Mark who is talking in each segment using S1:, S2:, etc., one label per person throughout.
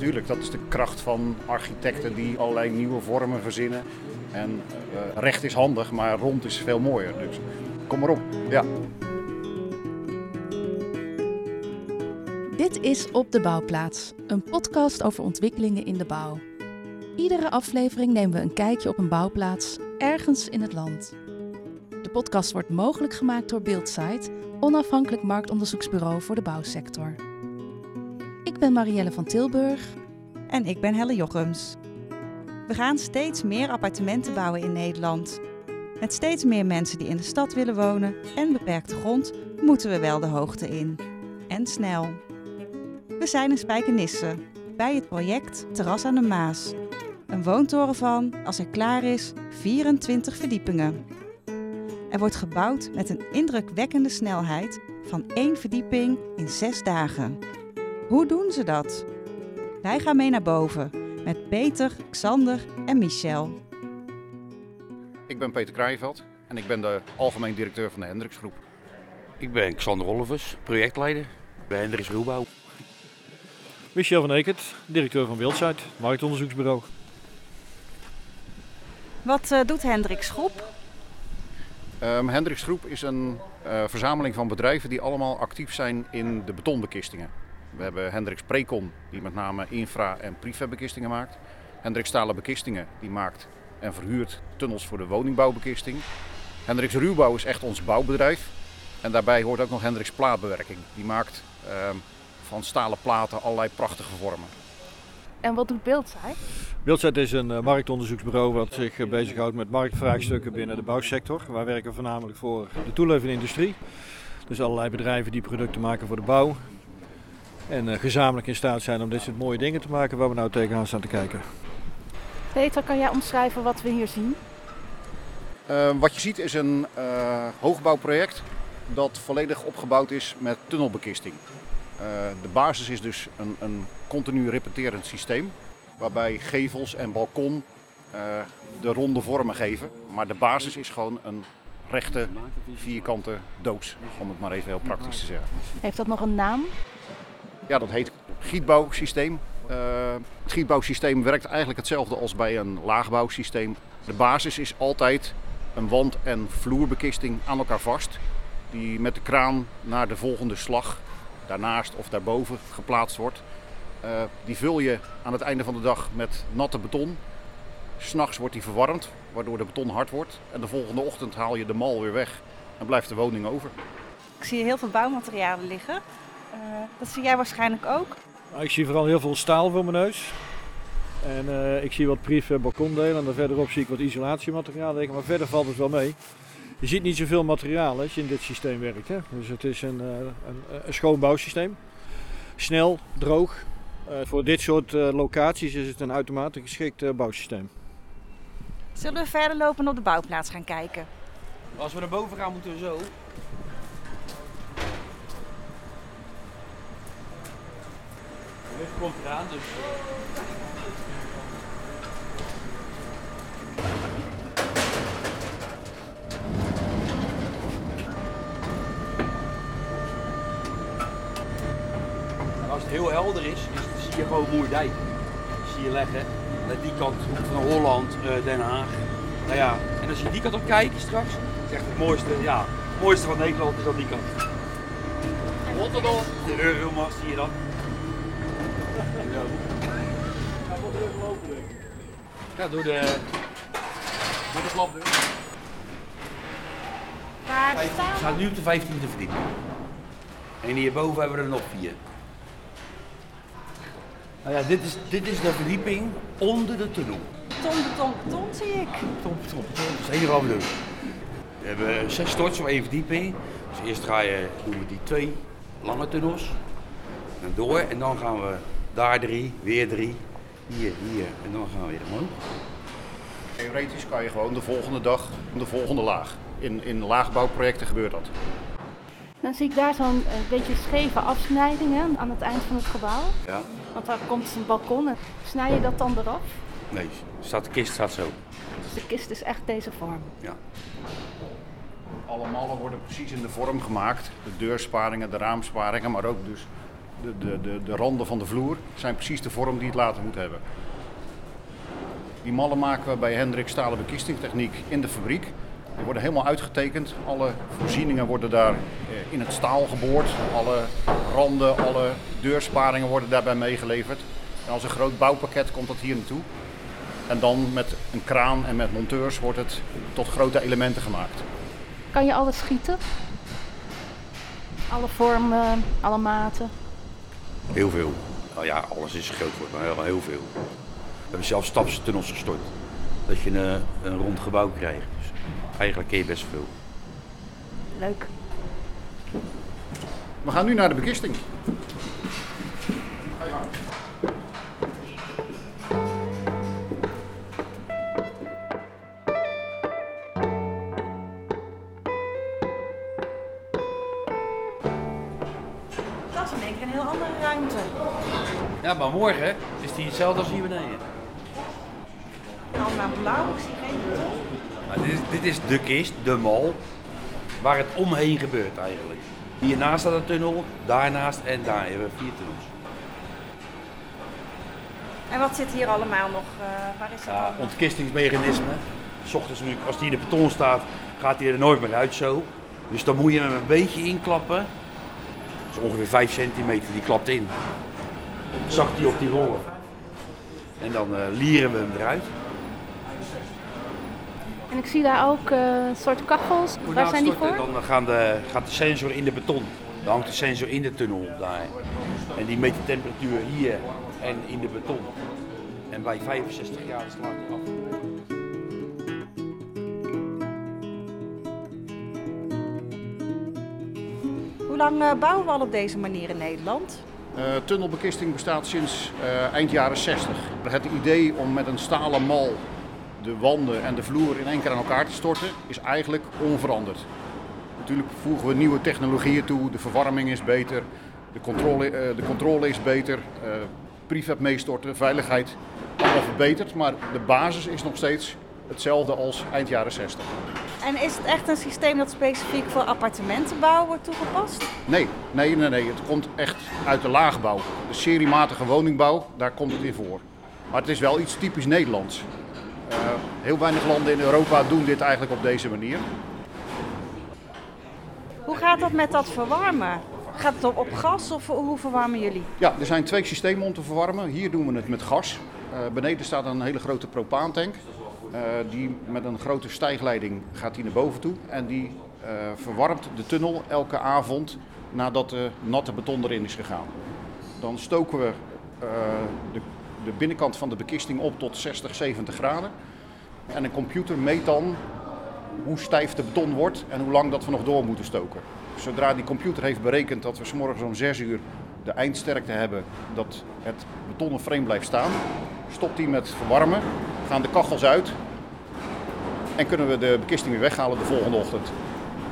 S1: tuurlijk, dat is de kracht van architecten die allerlei nieuwe vormen verzinnen. En uh, recht is handig, maar rond is veel mooier. Dus kom maar op. Ja.
S2: Dit is Op de Bouwplaats, een podcast over ontwikkelingen in de bouw. Iedere aflevering nemen we een kijkje op een bouwplaats ergens in het land. De podcast wordt mogelijk gemaakt door Beeldsite, onafhankelijk marktonderzoeksbureau voor de bouwsector. Ik ben Marielle van Tilburg.
S3: En ik ben Helle Jochems. We gaan steeds meer appartementen bouwen in Nederland. Met steeds meer mensen die in de stad willen wonen en beperkte grond moeten we wel de hoogte in. En snel. We zijn in Spijkenisse, bij het project Terras aan de Maas. Een woontoren van, als hij klaar is, 24 verdiepingen. Er wordt gebouwd met een indrukwekkende snelheid van één verdieping in zes dagen. Hoe doen ze dat? Wij gaan mee naar boven met Peter, Xander en Michel.
S1: Ik ben Peter Kraaienveld en ik ben de algemeen directeur van de Hendriksgroep.
S4: Ik ben Xander Olvers, projectleider bij Hendricks Ruwbouw.
S5: Michel van Ekert, directeur van Wildsite, marktonderzoeksbureau.
S3: Wat uh, doet Hendricks Groep?
S1: Um, Hendricks Groep is een uh, verzameling van bedrijven die allemaal actief zijn in de betonbekistingen. We hebben Hendricks Precon, die met name infra- en prefabbekistingen maakt. Hendricks Stalen Bekistingen, die maakt en verhuurt tunnels voor de woningbouwbekisting. Hendricks Ruwbouw is echt ons bouwbedrijf. En daarbij hoort ook nog Hendricks Plaatbewerking. Die maakt uh, van stalen platen allerlei prachtige vormen.
S2: En wat doet Beeldsite?
S5: Beeldsite is een uh, marktonderzoeksbureau wat zich uh, bezighoudt met marktvraagstukken binnen de bouwsector. Wij werken voornamelijk voor de toeleverde industrie. Dus allerlei bedrijven die producten maken voor de bouw. En uh, gezamenlijk in staat zijn om dit soort mooie dingen te maken waar we nou tegenaan staan te kijken.
S2: Peter, kan jij omschrijven wat we hier zien?
S1: wat je ziet is een hoogbouwproject dat volledig opgebouwd is met tunnelbekisting. Uh, de basis is dus een, een, continu repeterend systeem. Waarbij gevels en balkon uh, de ronde vormen geven. Maar de basis is gewoon een rechte, vierkante doos. Om het maar even heel praktisch te zeggen.
S2: Heeft dat nog een naam?
S1: Ja, dat heet gietbouwsysteem. Uh, het gietbouwsysteem werkt eigenlijk hetzelfde als bij een laagbouwsysteem. De basis is altijd een wand- en vloerbekisting aan elkaar vast. Die met de kraan naar de volgende slag daarnaast of daarboven geplaatst wordt. Uh, die vul je aan het einde van de dag met natte beton. S'nachts wordt die verwarmd, waardoor de beton hard wordt. En de volgende ochtend haal je de mal weer weg en blijft de woning over.
S3: Ik zie heel veel bouwmaterialen liggen. Uh, dat zie jij waarschijnlijk ook.
S5: Ik zie vooral heel veel staal voor mijn neus. En uh, ik zie wat en balkondelen. En dan verderop zie ik wat isolatiemateriaal liggen. Maar verder valt het wel mee. Je ziet niet zoveel materiaal als je in dit systeem werkt. Hè? Dus het is een, een, een schoon bouwsysteem. Snel, droog. Uh, voor dit soort uh, locaties is het een uitermate geschikt uh, bouwsysteem.
S3: Zullen we verder lopen en op de bouwplaats gaan kijken?
S4: Als we naar boven gaan moeten we zo. Lift komt eraan, dus... als het heel helder is, is zie je gewoon Moerdijk. Zie je leggen. Aan die kant van Holland, uh, Den Haag. Nou ja, en als je die kant op kijkt straks, is echt het mooiste, ja, het mooiste van Nederland is aan die kant. Rotterdam, de Euromast zie je dan. Ja, door de, door de klapdeur.
S3: Waar
S4: We staan nu op de 15e verdieping. En hierboven hebben we er nog vier. Nou ja, dit is, dit is de verdieping onder de tunnel.
S3: Beton, beton, beton zie ik.
S4: Beton, beton, beton. Dat is enige wat we doen. We hebben zes storts op één verdieping. Dus eerst ga je, doen we die twee lange tunnels. En door. En dan gaan we daar drie, weer drie. Hier, hier. En dan gaan we weer omhoog.
S1: Theoretisch kan je gewoon de volgende dag de volgende laag. In, in laagbouwprojecten gebeurt dat.
S2: Dan zie ik daar zo'n beetje scheve afsnijding hè, aan het eind van het gebouw.
S4: Ja.
S2: Want daar komt een balkon. En snij je dat dan eraf?
S4: Nee, staat, de kist staat zo.
S2: Dus de kist is echt deze vorm.
S4: Ja.
S1: Alle mallen worden precies in de vorm gemaakt. De deursparingen, de raamsparingen, maar ook dus de, de, de, de randen van de vloer zijn precies de vorm die het later moet hebben. Die mallen maken we bij Hendrik Stalen Bekistingtechniek in de fabriek. Die worden helemaal uitgetekend. Alle voorzieningen worden daar eh, in het staal geboord. Alle randen, alle deursparingen worden daarbij meegeleverd. En als een groot bouwpakket komt dat hier naartoe. En dan met een kraan en met monteurs wordt het tot grote elementen gemaakt.
S2: Kan je alles schieten? Alle vormen, alle maten?
S4: Heel veel. Nou ja, alles is groot wordt, maar heel, heel veel. We hebben zelfs stapstunnels gestort. Dat je een, een rond gebouw krijgt. Dus eigenlijk kun je best veel.
S2: Leuk.
S1: We gaan nu naar de bekisting.
S3: Een andere ruimte.
S4: Ja, maar morgen is die hetzelfde als hier beneden.
S3: Allemaal blauw, ik zie geen.
S4: Nou, dit, is, dit is de kist, de mal, waar het omheen gebeurt eigenlijk. Hiernaast staat een tunnel, daarnaast en daar hebben we vier tunnels.
S3: En wat zit hier allemaal nog? eh, waar is dat
S4: Ja,
S3: allemaal?
S4: ontkistingsmechanisme. S ochtends als die in de beton staat, gaat hij er nooit meer uit zo. Dus dan moet je hem een beetje inklappen. Ongeveer 5 centimeter, die klapt in. Zakt hij op die rollen. En dan eh, lieren we hem eruit.
S2: En ik zie daar ook eh, soort kachels. Waar zijn die voor?
S4: Dan gaan de, gaat de sensor in de beton. Dan hangt de sensor in de tunnel daar. En die meet de temperatuur hier en in de beton. En bij 65 graden slaat hij af.
S3: Lang eh, bouwen we al op deze manier in Nederland?
S1: Eh, tunnelbekisting bestaat sinds eh, eind jaren 60. Het idee om met een stalen mal de wanden en de vloer in één keer aan elkaar te storten is eigenlijk onveranderd. Natuurlijk voegen we nieuwe technologieën toe, de verwarming is beter, de controle, de controle is beter, prefab meestorten, veiligheid allemaal verbeterd, maar de basis is nog steeds hetzelfde als eind jaren 60.
S3: En is het echt een systeem dat specifiek voor appartementenbouw wordt toegepast?
S1: Nee, nee, nee, nee. Het komt echt uit de laagbouw. De seriematige woningbouw, daar komt het in voor. Maar het is wel iets typisch Nederlands. Eh, heel weinig landen in Europa doen dit eigenlijk op deze manier.
S3: Hoe gaat dat met dat verwarmen? Gaat het op, gas of hoe verwarmen jullie?
S1: Ja, er zijn twee systemen om te verwarmen. Hier doen we het met gas. Eh, beneden staat een hele grote propaantank. Eh, die met een grote stijgleiding gaat die naar boven toe. En die eh, verwarmt de tunnel elke avond nadat de natte beton erin is gegaan. Dan stoken we eh, de, de binnenkant van de bekisting op tot 60, 70 graden. En een computer meet dan hoe stijf de beton wordt en hoe lang dat we nog door moeten stoken. Zodra die computer heeft berekend dat we morgens om 6 uur de eindsterkte hebben dat het betonnen frame blijft staan, stopt hij met verwarmen, gaan de kachels uit en kunnen we de bekisting weer weghalen de volgende ochtend.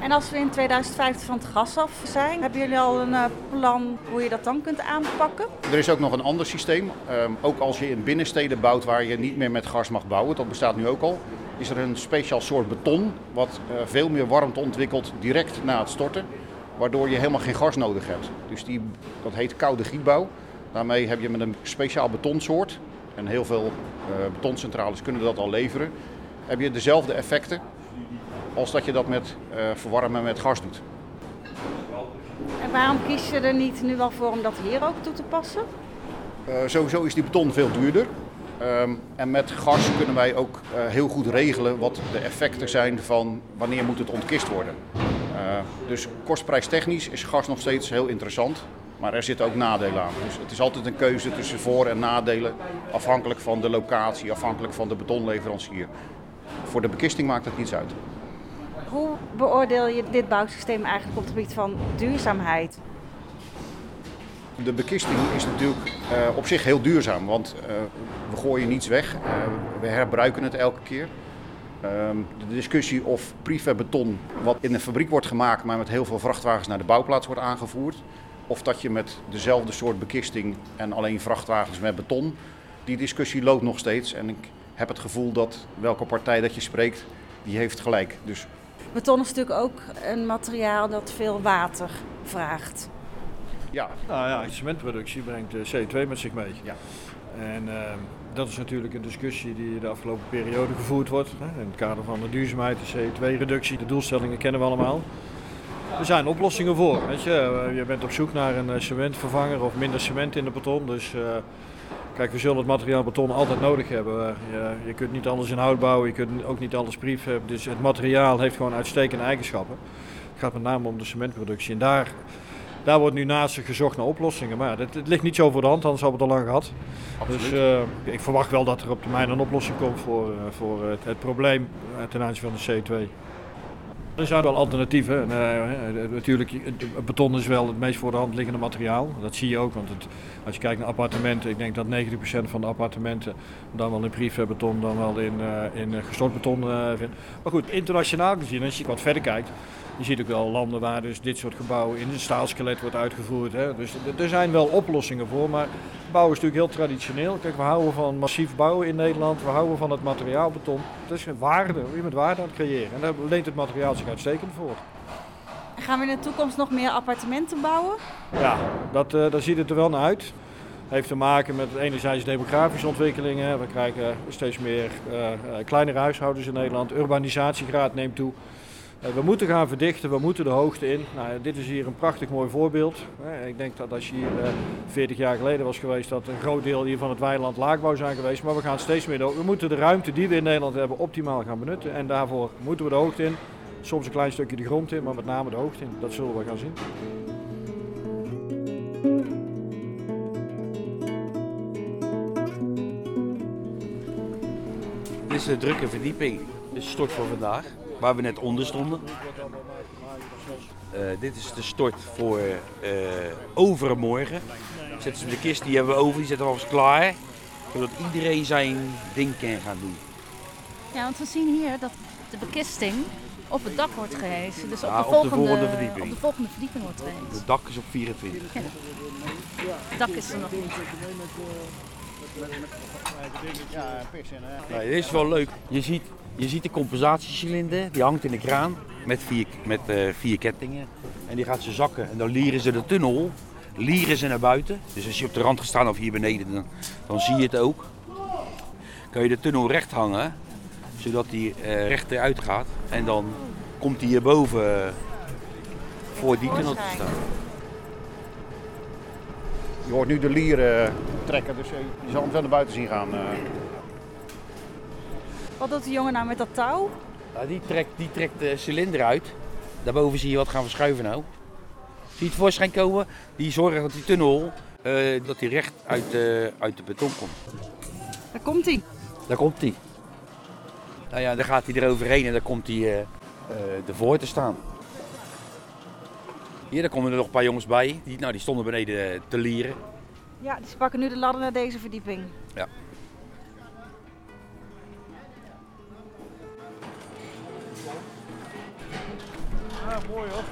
S3: En als we in 2050 van het gas af zijn, hebben jullie al een eh, plan hoe je dat dan kunt aanpakken?
S1: Er is ook nog een ander systeem. Ehm, ook als je in binnensteden bouwt waar je niet meer met gas mag bouwen, dat bestaat nu ook al, is er een speciaal soort beton wat eh, veel meer warmte ontwikkelt direct na het storten, waardoor je helemaal geen gas nodig hebt. Dus die, dat heet koude gietbouw. Daarmee heb je met een speciaal betonsoort, en heel veel eh, betoncentrales kunnen dat al leveren, heb je dezelfde effecten als dat je dat met eh, verwarmen met gas doet.
S3: En waarom kies je er niet nu al voor om dat hier ook toe te passen?
S1: Eh, sowieso is die beton veel duurder. Ehm, en met gas kunnen wij ook heel goed regelen wat de effecten zijn van wanneer moet het ontkist worden. Eh, dus kostprijstechnisch is gas nog steeds heel interessant. Maar er zitten ook nadelen aan. Dus het is altijd een keuze tussen voor- en nadelen. Afhankelijk van de locatie, afhankelijk van de betonleverancier. Voor de bekisting maakt het niets uit.
S3: Hoe beoordeel je dit bouwsysteem eigenlijk op het gebied van duurzaamheid?
S1: De bekisting is natuurlijk eh, op zich heel duurzaam, want eh, we gooien niets weg. Eh, we herbruiken het elke keer. Ehm, de discussie of prefab beton, wat in een fabriek wordt gemaakt, maar met heel veel vrachtwagens naar de bouwplaats wordt aangevoerd. Of dat je met dezelfde soort bekisting en alleen vrachtwagens met beton. Die discussie loopt nog steeds. En ik heb het gevoel dat welke partij dat je spreekt, die heeft gelijk. Dus
S3: Beton is natuurlijk ook een materiaal dat veel water vraagt.
S1: Ja,
S5: Nou ja, cementproductie brengt eh, CO2 met zich mee.
S1: Ja.
S5: En ehm, dat is natuurlijk een discussie die de afgelopen periode gevoerd wordt. Hè, in het kader van de duurzaamheid, de CO2-reductie, de doelstellingen kennen we allemaal. Er zijn oplossingen voor. Weet je. Eh, je bent op zoek naar een eh, cementvervanger of minder cement in de beton. Dus eh, kijk, we zullen het materiaal beton altijd nodig hebben. Je, je kunt niet alles in hout bouwen, je kunt ook niet alles brief hebben. Dus het materiaal heeft gewoon uitstekende eigenschappen. Het gaat met name om de cementproductie. En daar, daar wordt nu naast gezocht naar oplossingen. Maar het, het ligt niet zo voor de hand, anders hadden we het al lang gehad.
S1: absoluut.
S5: Dus ik verwacht wel dat er op termijn een oplossing komt voor, voor het, het probleem ten aanzien van de CO2. Er zijn wel alternatieven. En, eh, eh, natuurlijk, beton is wel het meest voor de hand liggende materiaal. Dat zie je ook, want als je kijkt naar appartementen, ik denk dat 90% van de appartementen dan wel in briefbeton, dan wel in, eh, in gestort beton vindt. Maar goed, internationaal gezien, als je wat verder kijkt, je ziet ook wel landen waar dus dit soort gebouwen in een staalskelet wordt uitgevoerd. Hè. Dus er- zijn wel oplossingen voor, maar bouwen is natuurlijk heel traditioneel. Kijk, we houden van massief bouwen in Nederland, we houden van het materiaal beton. Het is een waarde, je bent waarde aan het creëren. En daar leent het materiaal zich uitstekend voor.
S3: Gaan we in de toekomst nog meer appartementen bouwen?
S5: Ja, dat, eh, daar ziet het er wel naar uit. Heeft te maken met enerzijds demografische ontwikkelingen. We krijgen steeds meer eh, eh, kleinere huishoudens in Nederland. Urbanisatiegraad neemt toe. We moeten gaan verdichten, we moeten de hoogte in. Nou, dit is hier een prachtig mooi voorbeeld. Ik denk dat als je hier eh, 40 jaar geleden was geweest, dat een groot deel hier van het weiland laagbouw zijn geweest. Maar we gaan steeds meer. We moeten de ruimte die we in Nederland hebben optimaal gaan benutten. En daarvoor moeten we de hoogte in. Soms een klein stukje de grond in, maar met name de hoogte in. Dat zullen we gaan zien.
S4: Dit is de drukke verdieping. Dit is de stort voor vandaag, waar we net onder stonden. Eh, dit is de stort voor eh, overmorgen. Zetten ze de kist, die hebben we over, die zetten we alvast klaar. Zodat iedereen zijn ding kan gaan doen.
S6: Ja, want we zien hier dat de bekisting op het dak wordt gehezen. Dus op,
S4: Ja,
S6: de,
S4: op de
S6: volgende,
S4: volgende verdieping.
S6: Op de volgende verdieping wordt gehezen.
S4: Het dak is op 24.
S6: Het dak is er nog niet.
S4: Nee, dit is wel leuk. Je ziet, je ziet de compensatiecilinder, die hangt in de kraan met vier, met, eh, vier kettingen. En die gaat ze zakken en dan lieren ze de tunnel, lieren ze naar buiten. Dus als je op de rand gaat staan of hier beneden, dan, dan zie je het ook. Kan je de tunnel recht hangen, zodat die eh, recht eruit gaat. En dan komt hij hierboven eh, voor die tunnel te staan.
S1: Je hoort nu de lieren trekken, dus eh, je zal hem zo naar buiten zien gaan. eh.
S3: Wat doet de jongen nou met dat touw?
S4: Nou, die, trekt, die trekt de cilinder uit. Daarboven zie je wat gaan verschuiven nou. Zie je het voorschijn komen? Die zorgen dat die tunnel eh, dat die recht uit, de uit de beton komt.
S3: Daar komt hij.
S4: Daar komt hij. Nou ja, dan gaat hij eroverheen en dan komt hij eh, eh, ervoor te staan. Hier, daar komen er nog een paar jongens bij. Die, nou, die stonden beneden eh, te lieren.
S3: Ja, die pakken nu de ladder naar deze verdieping.
S4: Ja.
S5: Ja, mooi hoor.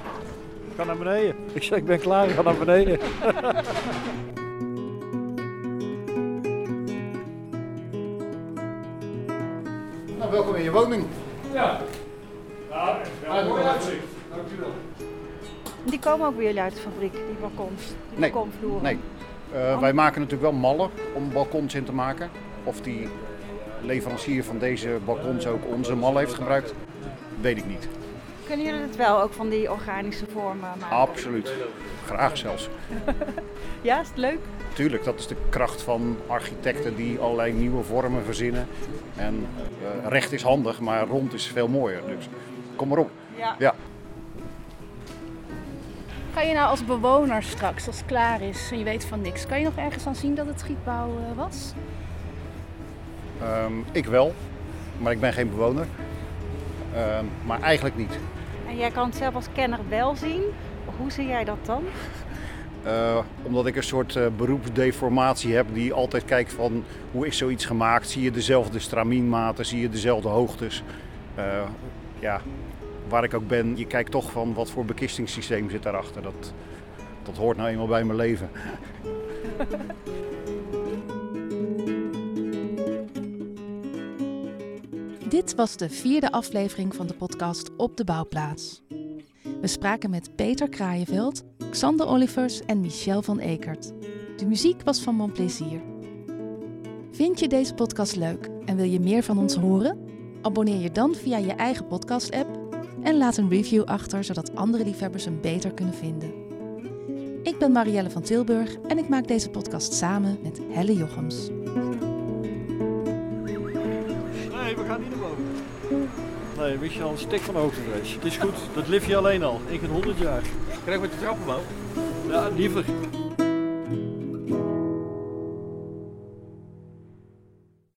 S5: Ga naar beneden. Ik zeg, ik ben klaar, ik ga naar beneden.
S1: Nou, welkom in je woning.
S3: Die komen ook bij jullie uit de fabriek, die balkons, die
S1: Nee,
S3: balkonvloeren.
S1: Nee. Eh, wij maken natuurlijk wel mallen om balkons in te maken. Of die leverancier van deze balkons ook onze mallen heeft gebruikt, weet ik niet.
S3: Kunnen jullie het wel ook van die organische vormen maken?
S1: Absoluut. Graag zelfs.
S3: Ja, is het leuk?
S1: Tuurlijk, dat is de kracht van architecten die allerlei nieuwe vormen verzinnen. En eh, recht is handig, maar rond is veel mooier. Dus kom maar op.
S3: Ja.
S1: Ja.
S6: Kan je nou als bewoner straks, als het klaar is en je weet van niks, kan je nog ergens aan zien dat het schietbouw eh, was?
S1: Ehm, ik wel, maar ik ben geen bewoner. Ehm, maar eigenlijk niet.
S3: En jij kan het zelf als kenner wel zien. Hoe zie jij dat dan?
S1: Eh, omdat ik een soort eh, beroepsdeformatie heb die altijd kijkt van hoe is zoiets gemaakt. Zie je dezelfde stramienmaten, zie je dezelfde hoogtes. Eh, ja, waar ik ook ben, je kijkt toch van wat voor bekistingssysteem zit daarachter. Dat, dat hoort nou eenmaal bij mijn leven.
S2: Dit was de vierde aflevering van de podcast Op de Bouwplaats. We spraken met Peter Kraaienveld, Xander Olivers en Michel van Ekert. De muziek was van Mon Plaisir. Vind je deze podcast leuk en wil je meer van ons horen? Abonneer je dan via je eigen podcast-app en laat een review achter zodat andere liefhebbers hem beter kunnen vinden. Ik ben Marielle van Tilburg en ik maak deze podcast samen met Helle Jochems.
S5: Nee, wist je al een stek van hoogtevrees. Het is goed, dat lief je alleen al. Ik in 100 jaar.
S4: Krijg ik met de trap omhoog?
S5: Ja, liever.